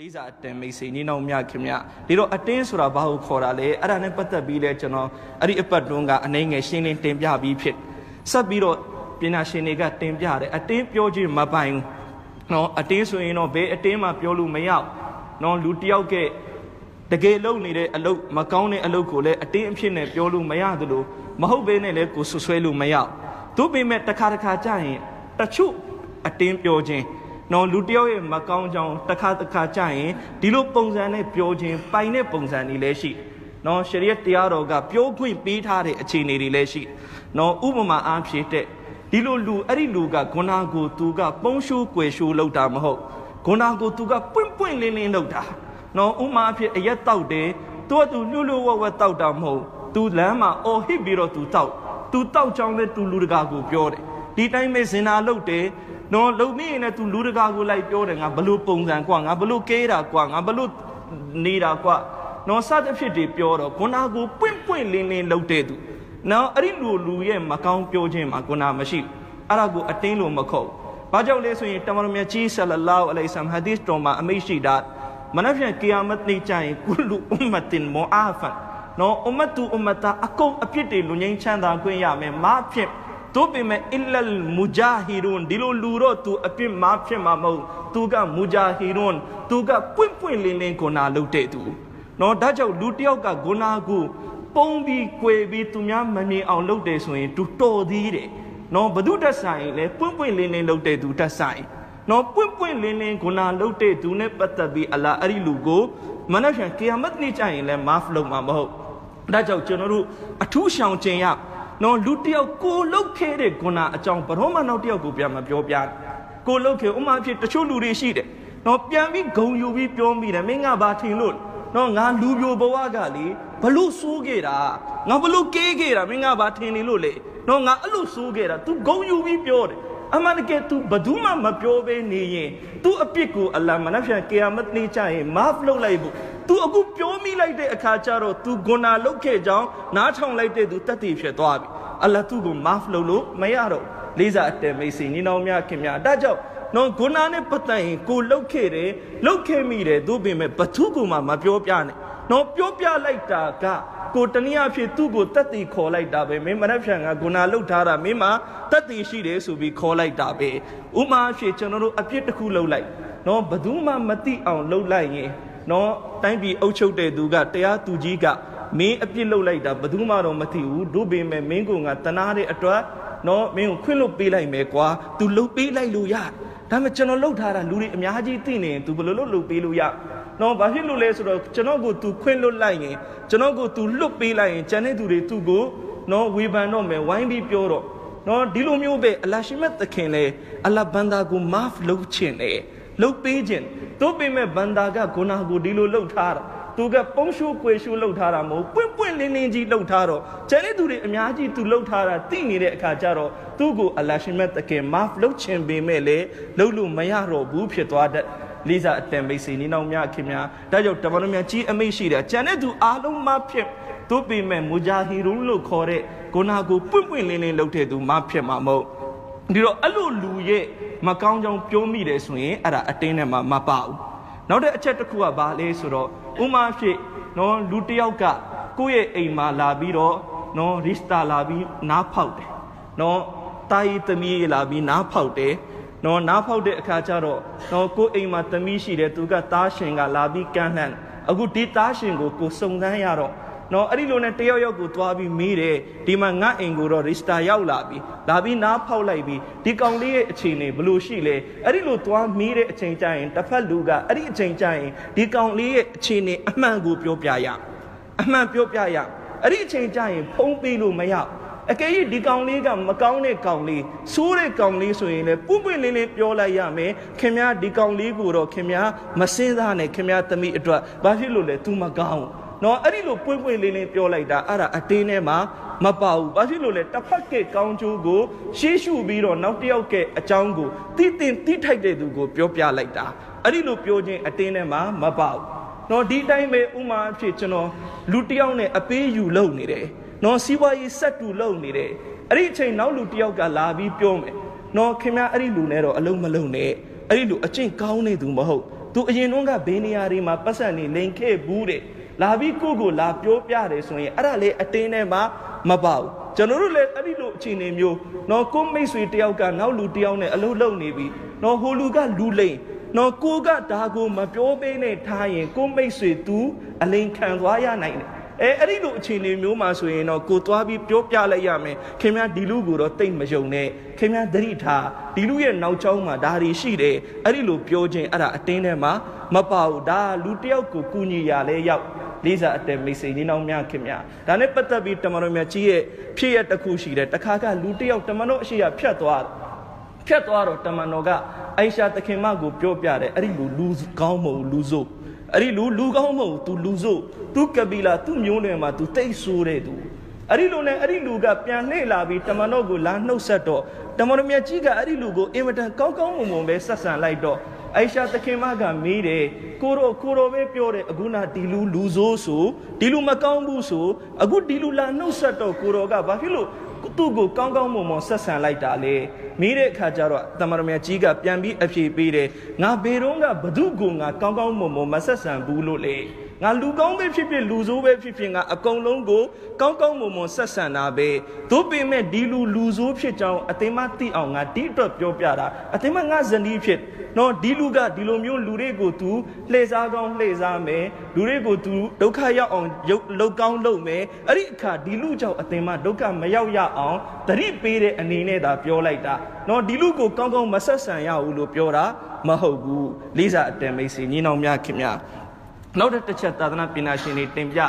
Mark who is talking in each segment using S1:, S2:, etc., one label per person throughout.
S1: လေးစားအတင်မိတ်ဆွေညီနောင်မြခင်မြဒီတော့အတင်းဆိုတာဘာကိုခေါ်တာလဲအဲ့ဒါနဲ့ပတ်သက်ပြီးလဲကျွန်တော်အဲ့ဒီအပတ်တွန်းကအနှိမ့်ငယ်ရှင်းလင်းတင်ပြပြီးဖြစ်ဆက်ပြီးတော့ပညာရှင်တွေကတင်ပြတယ်အတင်းပြောခြင်းမပိုင်ဘူးနော်အတင်းဆိုရင်တော့ဘယ်အတင်းမှပြောလို့မရဘူးနော်လူတယောက်ကတကယ်လုံနေတဲ့အလုပ်မကောင်းတဲ့အလုပ်ကိုလည်းအတင်းအဖြစ်နဲ့ပြောလို့မရသလိုမဟုတ်ဘဲနဲ့လည်းကိုဆွဆွဲလို့မရဘူးသူပေမဲ့တစ်ခါတစ်ခါကြာရင်တချို့အတင်းပြောခြင်း နော်လူတယောက်ရဲ့မကောင်းကြောင်တစ်ခါတစ်ခါကြာရင်ဒီလိုပုံစံနဲ့ပြောခြင်းပိုင်တဲ့ပုံစံတွေလည်းရှိနော်ရှရီယတ်တရားတော်ကပြောခွင့်ပေးထားတဲ့အခြေအနေတွေလည်းရှိနော်ဥပမာအားဖြင့်တဲ့ဒီလိုလူအဲ့ဒီလူကဂုဏကိုသူကပုံရှိုးကွယ်ရှိုးလောက်တာမဟုတ်ဂုဏကိုသူကပွင့်ပွင့်လင်းလင်းလောက်တာနော်ဥမာအဖြစ်အရက်တောက်တယ်သူကသူလှလှဝဝတောက်တာမဟုတ်သူလမ်းမှာအော်ဟစ်ပြီးတော့သူတောက်သူတောက်ချောင်းနဲ့သူလူတကာကိုပြောတယ် ဒီတိုင်းပဲစင်နာလုတ်တယ်နော်လုံမိရင်လည်းသူလူတကာကိုလိုက်ပြောတယ်ငါဘလို့ပုံစံကွာငါဘလို့ကဲတာကွာငါဘလို့နေတာကွာနော်စသဖြင့်တွေပြောတော့ခုနကိုပွင့်ပွင့်လင်းလင်းလုပ်တဲ့သူနော်အဲ့ဒီလူလူရဲ့မကောင်းပြောခြင်းမှာခုနမရှိအဲ့ဒါကိုအတင်းလို့မခုတ်ဘာကြောင့်လဲဆိုရင်တမန်တော်မြတ်ကြီးဆလလောအလိုင်ဆမ်ဟာဒီစ်တော်မှာအမိရှိတာမနက်ဖြန်ကီယာမတ်နေ့ကျရင်ကုလူအွမ်မတင်မူအာဖန်နော်အွမ်မတူအွမ်မတာအကုန်အပြစ်တွေလူငင်းချမ်းသာခွင့်ရမယ်မာဖြစ် တို့ပေမဲ့အီလလ်မူဂျာဟီရွန်ဒီလိုလူတော့သူအပြစ်မာဖြစ်မှာမဟုတ်သူကမူဂျာဟီရွန်သူကပွင့်ပွင့်လင်းလင်းကိုနာလုပ်တဲ့သူနော်ဒါကြောင့်လူတယောက်ကဂုနာကိုပုံပြီး꿰ပြီးသူများမမြင်အောင်လုပ်တယ်ဆိုရင်သူတော်သေးတယ်နော်ဘု து တက်ဆိုင်လဲပွင့်ပွင့်လင်းလင်းလုပ်တဲ့သူတက်ဆိုင်နော်ပွင့်ပွင့်လင်းလင်းဂုနာလုပ်တဲ့သူနဲ့ပတ်သက်ပြီးအလာအဲ့ဒီလူကိုမနက်ဖြန်ကီယာမတ်နေ့ကျရင်လဲမာဖ်လုပ်မှာမဟုတ်ဒါကြောင့်ကျွန်တော်တို့အထူးရှောင်ကျင်ရ နော်လူတယောက်ကိုလုတ်ခဲ့တဲ့ဂုနာအကြောင်းဘရောမနောက်တယောက်ကိုပြန်မပြောပြကိုလုတ်ခဲ့ဥမာဖြစ်တချို့လူတွေရှိတယ်နော်ပြန်ပြီးဂုံယူပြီးပြောမိတယ်မင်းကဘာထင်လို့နော်ငါလူပြိုဘဝကလေဘလို့စိုးခဲ့တာငါဘလို့ကေးခဲ့တာမင်းကဘာထင်နေလို့လေနော်ငါအဲ့လိုစိုးခဲ့တာ तू ဂုံယူပြီးပြောတယ်အမှန်တကယ် तू ဘသူမှမပြောဘဲနေရင် तू အပြစ်ကိုအလ္လာဟ်မနဖျန်ကေယာမတ်နေ့ကျရင်မာဖ်လုပ်လိုက်ဖို့ သူအခုပြောမိလိုက်တဲ့အခါကျတော့ तू ဂွနာလုပ်ခဲ့ကြောင်းနားထောင်လိုက်တဲ့သူတတ်တည်ဖြစ်သွားပြီအလ္လာဟ်သူ့ကိုမာဖ်လုပ်လို့မရတော့လေးစားအတဲမိတ်ဆွေညီနောင်များခင်များဒါကြောင့်နော်ဂွနာနဲ့ပတ်သက်ရင်ကိုလုတ်ခဲ့တယ်လုတ်ခဲ့မိတယ်သို့ပေမဲ့ဘသူကမှမပြောပြနဲ့နော်ပြောပြလိုက်တာကကိုတနည်းအားဖြင့်သူ့ကိုတက်တီခေါ်လိုက်တာပဲမင်းမရက်ဖြန်ကဂုဏလုတ်ထားတာမင်းမှာတက်တီရှိတယ်ဆိုပြီးခေါ်လိုက်တာပဲဥမာအဖြစ်ကျွန်တော်တို့အပြစ်တစ်ခုလုတ်လိုက်နော်ဘသူမှမသိအောင်လုတ်လိုက်ရင် နော်တိုင်းပြည်အုပ်ချုပ်တဲ့သူကတရားသူကြီးကမင်းအပြစ်လုပ်လိုက်တာဘသူမှတော့မသိဘူးတို့ပေမဲ့မင်းကငါတနာတဲ့အတွက်နော်မင်းကိုခွင့်လွတ်ပေးလိုက်မယ်ကွာ तू လှုပ်ပေးလိုက်လို့ရဒါပေမဲ့ကျွန်တော်လှုပ်ထားတာလူတွေအများကြီးသိနေရင် तू ဘယ်လိုလုပ်လှုပ်ပေးလို့ရနော်ဘာဖြစ်လို့လဲဆိုတော့ကျွန်တော်ကို तू ခွင့်လွတ်လိုက်ရင်ကျွန်တော်ကို तू လွတ်ပေးလိုက်ရင်ကျန်တဲ့သူတွေသူ့ကိုနော်ဝေဖန်တော့မယ်ဝိုင်းပြီးပြောတော့နော်ဒီလိုမျိုးပဲအလရှိမတ်သခင်လေအလဘန္တာကိုမာဖ်လုပ်ခြင်းလေလှုပ်ပေးခြင်း တို့ပေမဲ့ဘန္တာကဂုနာကိုဒီလိုလှုပ်ထားတာသူကပုံရှိုးကွယ်ရှိုးလှုပ်ထားတာမဟုတ်ပွင့်ပွင့်လင်းလင်းကြီးလှုပ်ထားတော့ကျန်တဲ့သူတွေအများကြီးသူလှုပ်ထားတာသိနေတဲ့အခါကျတော့သူ့ကိုအလရှိမတ်တကယ်မာဖ်လှုပ်ခြင်းပေမဲ့လေလှုပ်လို့မရတော့ဘူးဖြစ်သွားတဲ့လိစာအတန်မိတ်ဆွေနေနောက်များခင်များဒါကြောင့်တမန်တော်များကြီးအမိတ်ရှိတယ်ကျန်တဲ့သူအားလုံးမဖြစ်သူပေမဲ့မူဂျာဟီရုလို့ခေါ်တဲ့ဂုနာကိုပွင့်ပွင့်လင်းလင်းလှုပ်တဲ့သူမဖြစ်မှာမဟုတ် ဒီတော့အဲ့လိုလူရဲ့မကောင်းကြောင်ပြောမိတယ်ဆိုရင်အဲ့ဒါအတင်းနဲ့မှမပါဘူးနောက်တဲ့အချက်တစ်ခုကဘာလဲဆိုတော့ဥမာဖြစ်နော်လူတယောက်ကကိုယ့်ရဲ့အိမ်မှာလာပြီးတော့နော်ရစ်တာလာပြီးနားဖောက်တယ်နော်တာယီသမီးလာပြီးနားဖောက်တယ်နော်နားဖောက်တဲ့အခါကျတော့နော်ကိုယ့်အိမ်မှာသမီးရှိတယ်သူကသားရှင်ကလာပြီးကမ်းလှမ်းအခုဒီသားရှင်ကိုကိုစုံစမ်းရတော့ နော်အဲ့ဒီလိုနဲ့တယောက်ယောက်ကိုသွားပြီးမေးတယ်ဒီမှာငါအိမ်ကိုတော့ရစ်တာရောက်လာပြီလာပြီးနားဖောက်လိုက်ပြီးဒီကောင်လေးရဲ့အခြေအနေဘယ်လိုရှိလဲအဲ့ဒီလိုသွားမေးတဲ့အချိန်ကျရင်တစ်ဖက်လူကအဲ့ဒီအချိန်ကျရင်ဒီကောင်လေးရဲ့အခြေအနေအမှန်ကိုပြောပြရအမှန်ပြောပြရအဲ့ဒီအချိန်ကျရင်ဖုံးပေးလို့မရအကယ်၍ဒီကောင်လေးကမကောင်းတဲ့ကောင်လေးဆိုးတဲ့ကောင်လေးဆိုရင်လည်းပွင့်ပွင့်လင်းလင်းပြောလိုက်ရမယ်ခင်ဗျားဒီကောင်လေးကိုတော့ခင်ဗျားမစင်းစားနဲ့ခင်ဗျားသမီးအတွက်ဘာဖြစ်လို့လဲ तू မကောင်း နော်အဲ့ဒီလိုပွင့်ပွင့်လင်းလင်းပြောလိုက်တာအဲ့ဒါအတင်းထဲမှာမပါဘူးဘာဖြစ်လို့လဲတစ်ဖက်ကကောင်းကျိုးကိုရှေးရှုပြီးတော့နောက်တစ်ယောက်ကအကြောင်းကိုတိတင်တိထိုက်တဲ့သူကိုပြောပြလိုက်တာအဲ့ဒီလိုပြောခြင်းအတင်းထဲမှာမပါဘူးနော်ဒီတိုင်းပဲဥမာအဖြစ်ကျွန်တော်လူတစ်ယောက်နဲ့အပေးယူလုပ်နေတယ်နော်စီးပွားရေးဆက်တူလုပ်နေတယ်အဲ့ဒီအချိန်နောက်လူတစ်ယောက်ကလာပြီးပြောမယ်နော်ခင်ဗျားအဲ့ဒီလူနဲ့တော့အလုံးမလုံးနဲ့အဲ့ဒီလူအကျင့်ကောင်းနေသူမဟုတ်သူအရင်တုန်းကဘေးနေရာတွေမှာပတ်စံနေလိန်ခဲ့ဘူးတဲ့ လာပြီးကိုကိုလာပြောပြတယ်ဆိုရင်အဲ့ဒါလေအတင်းထဲမှာမပေါ့ကျွန်တော်တို့လည်းအဲ့ဒီလိုအခြေအနေမျိုးနော်ကိုမိတ်ဆွေတယောက်ကနောက်လူတယောက်နဲ့အလုပ်လုပ်နေပြီနော်ဟိုလူကလူလိန်နော်ကိုကဒါကိုမပြောပေးနဲ့ထားရင်ကိုမိတ်ဆွေ तू အလိန်ခံသွားရနိုင်တယ်အဲအဲ့ဒီလိုအခြေအနေမျိုးမှာဆိုရင်တော့ကိုသွားပြီးပြောပြလိုက်ရမယ်ခင်ဗျားဒီလူကိုတော့တိတ်မယုံနဲ့ခင်ဗျားသတိထားဒီလူရဲ့နောက်ကျောင်းမှာဒါတွေရှိတယ်အဲ့ဒီလိုပြောခြင်းအဲ့ဒါအတင်းထဲမှာမပါဘူးဒါလူတယောက်ကိုကူညီရလဲရောက် လေးစားအတဲမိတ်ဆွေညီနောင်များခင်ဗျာဒါနဲ့ပတ်သက်ပြီးတမန်တော်မြတ်ကြီးရဲ့ဖြစ်ရတစ်ခုရှိတယ်တခါကလူတယောက်တမန်တော်အရှိရဖြတ်သွားဖြတ်သွားတော့တမန်တော်ကအိုင်ရှာသခင်မကိုပြောပြတယ်အဲ့ဒီလူလူကောင်းမဟုတ်လူစို့အဲ့ဒီလူလူကောင်းမဟုတ် तू လူစို့ तू ကပီလာ तू မျိုးနယ်မှာ तू တိတ်ဆိုးတဲ့ तू အဲ့ဒီလူနဲ့အဲ့ဒီလူကပြန်လှည့်လာပြီးတမန်တော်ကိုလာနှုတ်ဆက်တော့တမန်တော်မြတ်ကြီးကအဲ့ဒီလူကိုအင်မတန်ကောင်းကောင်းမွန်မွန်ပဲဆက်ဆံလိုက်တော့ အိုင်ရှာသခင်မကမေးတယ်ကိုရောကိုရောပဲပြောတယ်အခုနာဒီလူလူဆိုးဆိုဒီလူမကောင်းဘူးဆိုအခုဒီလူလာနှုတ်ဆက်တော့ကိုရောကဘာဖြစ်လို့သူ့ကိုကောင်းကောင်းမွန်မွန်ဆက်ဆံလိုက်တာလေမိတဲ့အခါကျတော့တမန်တော်မြတ်ကြီးကပြန်ပြီးအဖြေပေးတယ်ငါဘေတော့ကဘသူကိုငါကောင်းကောင်းမွန်မွန်မဆက်ဆံဘူးလို့လေ ငါလူကောင်းပဲဖြစ်ဖြစ်လူဆိုးပဲဖြစ်ဖြစ်ငါအကုန်လုံးကိုကောင်းကောင်းမွန်မွန်ဆက်ဆံတာပဲသို့ပေမဲ့ဒီလူလူဆိုးဖြစ်ကြောင်းအသိမသိအောင်ငါဒီအတွက်ပြောပြတာအသိမငါဇနီးဖြစ်နော်ဒီလူကဒီလိုမျိုးလူတွေကို तू လှည့်စားကောင်းလှည့်စားမယ်လူတွေကို तू ဒုက္ခရောက်အောင်ရုပ်လောက်ကောင်းလုပ်မယ်အဲ့ဒီအခါဒီလူကြောင့်အသိမဒုက္ခမရောက်ရအောင်တတိပေးတဲ့အနေနဲ့သာပြောလိုက်တာနော်ဒီလူကိုကောင်းကောင်းမဆက်ဆံရဘူးလို့ပြောတာမဟုတ်ဘူးလေးစားအတန်မိတ်ဆွေညီနောင်များခင်များ နောက်တစ်ချက်သာသနာပညာရှင်တွေတင်ပြ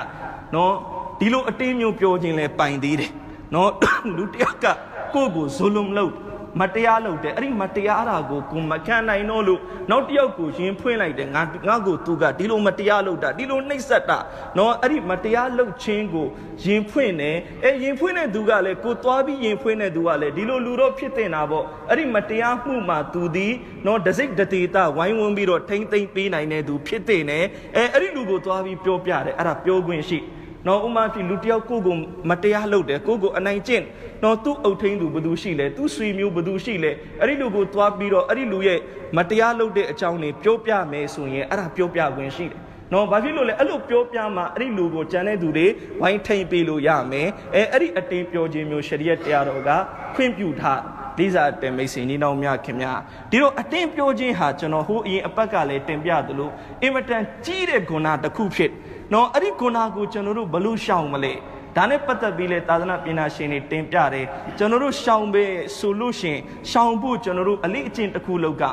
S1: နော်ဒီလိုအတင်းမျိုးပြောခြင်းလဲပိုင်သေးတယ်နော်လူတယောက်ကကိုယ့်ကိုဇုလုံလုပ် မတရားလုပ်တယ်အဲ့ဒီမတရားတာကိုကိုမခံနိုင်တော့လို့နောက်တစ်ယောက်ကိုရင်ဖွင့်လိုက်တယ်ငါငါကိုသူကဒီလိုမတရားလုပ်တာဒီလိုနှိပ်စက်တာနော်အဲ့ဒီမတရားလုပ်ခြင်းကိုရင်ဖွင့်တယ်အဲရင်ဖွင့်တဲ့သူကလည်းကိုသွားပြီးရင်ဖွင့်တဲ့သူကလည်းဒီလိုလူတော့ဖြစ်တင်တာပေါ့အဲ့ဒီမတရားမှုမှာသူဒီနော်ဒစိတ်တတိတဝိုင်းဝန်းပြီးတော့ထိမ့်သိမ့်ပေးနိုင်တဲ့သူဖြစ်တင်တယ်အဲအဲ့ဒီလူကိုသွားပြီးပြောပြတယ်အဲ့ဒါပြောခွင့်ရှိ နော်ဥမာဖြစ်လူတယောက်ကိုကိုမတရားလုပ်တယ်ကိုကိုအနိုင်ကျင့်နော်သူ့အုပ်ထိန်းသူဘသူရှိလဲသူ့ဆွေမျိုးဘသူရှိလဲအဲ့ဒီလူကိုသွားပြီးတော့အဲ့ဒီလူရဲ့မတရားလုပ်တဲ့အကြောင်းတွေပြောပြမယ်ဆိုရင်အဲ့ဒါပြောပြခွင့်ရှိတယ်နော်ဘာဖြစ်လို့လဲအဲ့လိုပြောပြမှအဲ့ဒီလူကိုကြံတဲ့သူတွေဝိုင်းထိန်ပေးလို့ရမယ်အဲအဲ့ဒီအတင်းပြောခြင်းမျိုးရှရီယတ်တရားတော်ကခွင့်ပြုထား လိစာတင်မိတ်ဆွေညီနောင်များခင်များဒီတော့အတင်းပြောခြင်းဟာကျွန်တော်ဟိုအရင်အပတ်ကလည်းတင်ပြသလိုအင်မတန်ကြီးတဲ့ဂုဏတစ်ခုဖြစ်နော်အဲ့ဒီဂုဏကိုကျွန်တော်တို့ဘလို့ရှောင်မလဲဒါနဲ့ပတ်သက်ပြီးလဲသာသနာပညာရှင်တွေတင်ပြတယ်ကျွန်တော်တို့ရှောင်ပဲဆိုလို့ရှင်ရှောင်ဖို့ကျွန်တော်တို့အလေးအကျင့်တစ်ခုလောက်က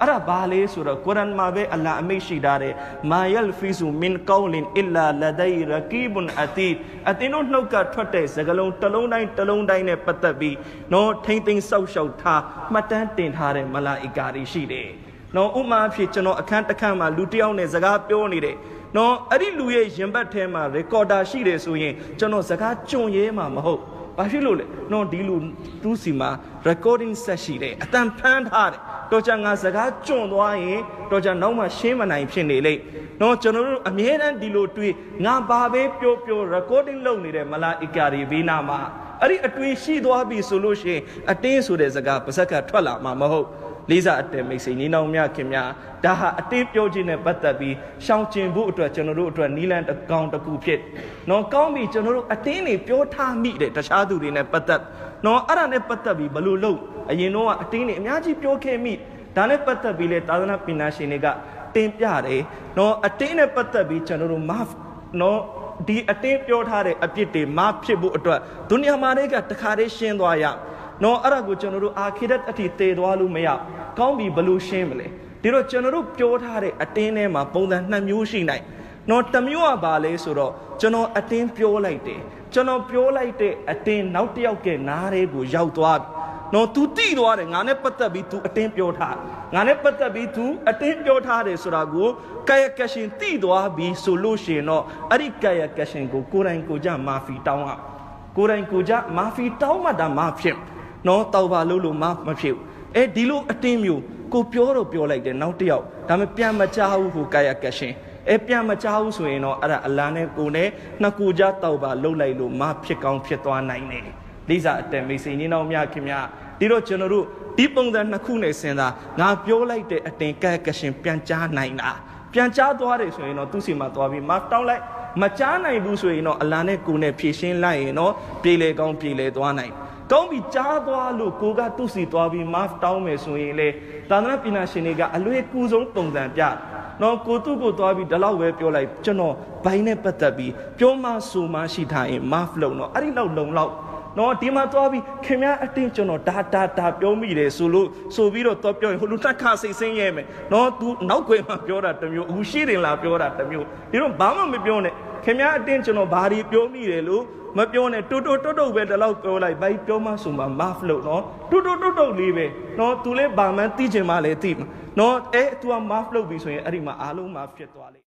S1: အဲ့ဒါဘာလဲဆိုတော့ကုရ်အန်မှာပဲအလ္လာဟ်အမိန့်ရှိထားတယ်မာယလ်ဖီဆူမင်ကောလင်အီလာလဒိုင်ရကီဘွန်အတီအတင်းတို့နှုတ်ကထွက်တဲ့စကလုံးတစ်လုံးတိုင်းတစ်လုံးတိုင်းနဲ့ပတ်သက်ပြီးနော်ထိမ့်သိမ်းဆောက်ရှောက်ထားမှတ်တမ်းတင်ထားတဲ့မလာအီကာတွေရှိတယ်နော်ဥမာဖြစ်ကျွန်တော်အခန်းတစ်ခန်းမှာလူတစ်ယောက်နဲ့စကားပြောနေတယ်နော်အဲ့ဒီလူရဲ့ရင်ဘတ်ထဲမှာ recorder ရှိတယ်ဆိုရင်ကျွန်တော်စကားကြုံရဲမှာမဟုတ် ဘာဖြစ်လို့လဲနော်ဒီလူသူ့စီမှာ recording set ရှိတယ်အတန်ဖမ်းထားတယ်တော့ကြငါစကားကြုံသွားရင်တော့ကြနောက်မှရှင်းမနိုင်ဖြစ်နေလေနော်ကျွန်တော်တို့အမြဲတမ်းဒီလိုတွေးငါဘာပဲပြောပြော recording လုပ်နေတဲ့မလာအီကာတွေဘေးနာမှာ အဲ့ဒီအတွေ့ရှိသွားပြီဆိုလို့ရှိရင်အတင်းဆိုတဲ့စကားပါဇက်ကထွက်လာမှာမဟုတ်လေးစားအတဲမိတ်ဆွေညီနောင်များခင်များဒါဟာအတင်းပြောခြင်းနဲ့ပတ်သက်ပြီးရှောင်ကျင်ဖို့အတွက်ကျွန်တော်တို့အတွက်နီလန်တကောင်တစ်ခုဖြစ်နော်ကောင်းပြီကျွန်တော်တို့အတင်းနေပြောထားမိတယ်တခြားသူတွေနဲ့ပတ်သက်နော်အဲ့ဒါနဲ့ပတ်သက်ပြီးဘလို့လို့အရင်တော့အတင်းနေအများကြီးပြောခဲ့မိဒါနဲ့ပတ်သက်ပြီးလေသာသနာပညာရှင်တွေကတင်ပြတယ်နော်အတင်းနဲ့ပတ်သက်ပြီးကျွန်တော်တို့ math နော် ဒီအတင်းပြောထားတဲ့အပြစ်တွေမဖြစ်ဖို့အတွက်ဒုနီယာမှာတွေကတခါတည်းရှင်းသွားရနော်အဲ့ဒါကိုကျွန်တော်တို့အာခိရတ်အထိတည်သွားလို့မရကောင်းပြီဘလို့ရှင်းမလဲဒီတော့ကျွန်တော်တို့ပြောထားတဲ့အတင်းထဲမှာပုံစံနှစ်မျိုးရှိနိုင်နော်တစ်မျိုးကဘာလဲဆိုတော့ကျွန်တော်အတင်းပြောလိုက်တယ်ကျွန်တော်ပြောလိုက်တဲ့အတင်းနောက်တစ်ယောက်ကနားလေးကိုရောက်သွားပြီ နော် तू တိသွားတယ်ငါနဲ့ပတ်သက်ပြီး तू အတင်းပြောထားငါနဲ့ပတ်သက်ပြီး तू အတင်းပြောထားတယ်ဆိုတာကိုကာယကရှင်တိသွားပြီးဆိုလို့ရှိရင်တော့အဲ့ဒီကာယကရှင်ကိုကိုယ်တိုင်ကိုကြမာဖီတောင်းရကိုယ်တိုင်ကိုကြမာဖီတောင်းမှဒါမှဖြစ်နော်တောက်ပါလို့လို့မမဖြစ်ဘူးအဲဒီလိုအတင်းမျိုးကိုပြောတော့ပြောလိုက်တယ်နောက်တစ်ယောက်ဒါပေမဲ့ပြန်မချဘူးဟိုကာယကရှင်အဲပြန်မချဘူးဆိုရင်တော့အဲ့ဒါအလံနဲ့ကိုနဲ့နှစ်ကူကြတောက်ပါလှုပ်လိုက်လို့မဖြစ်ကောင်းဖြစ်သွားနိုင်တယ် လိစာအတန်မိတ်ဆွေညီနောင်များခင်ဗျာဒီတော့ကျွန်တော်တို့ဒီပုံစံနှစ်ခုနဲ့စဉ်းစားငါပြောလိုက်တဲ့အတင်ကဲကရှင်ပြန်ကြားနိုင်လားပြန်ကြားသွားတယ်ဆိုရင်တော့သူ့စီမှာသွားပြီးမတောင်းလိုက်မကြားနိုင်ဘူးဆိုရင်တော့အလံနဲ့ကိုနဲ့ဖြည့်ရှင်းလိုက်ရင်တော့ပြေလေကောင်းပြေလေသွားနိုင်ကောင်းပြီကြားသွားလို့ကိုကသူ့စီသွားပြီးမတောင်းမယ်ဆိုရင်လေသာသနာပညာရှင်တွေကအလွယ်ကူဆုံးပုံစံပြနော်ကိုသူ့ကိုသွားပြီးဒီလောက်ပဲပြောလိုက်ကျွန်တော်ဘိုင်းနဲ့ပတ်သက်ပြီးပြောမှဆိုမှရှိထားရင်မဖလုံတော့အဲ့ဒီလောက်လုံလောက် နော်ဒီမှာသွားပြီးခင်ဗျားအတင်းကျွန်တော်ဒါဒါဒါပြောမိတယ်ဆိုလို့ဆိုပြီးတော့တော့ပြောရင်ဟိုလူတက်ခါစိတ်ဆင်းရဲမယ်နော် तू နောက်ွယ်မှာပြောတာတစ်မျိုးအခုရှိတယ်လားပြောတာတစ်မျိုးဒီတော့ဘာမှမပြောနဲ့ခင်ဗျားအတင်းကျွန်တော်ဘာဒီပြောမိတယ်လို့မပြောနဲ့တူတူတုတ်တုတ်ပဲတလောက်ပြောလိုက်ဘိုက်ပြောမှဆိုမှမဖလို့နော်တူတူတုတ်တုတ်လေးပဲနော် तू လည်းဘာမှသိချင်မှလည်းသိမှာနော်အဲ तू ကမဖလို့ပြီဆိုရင်အဲ့ဒီမှာအားလုံးမဖြစ်သွားလိမ့်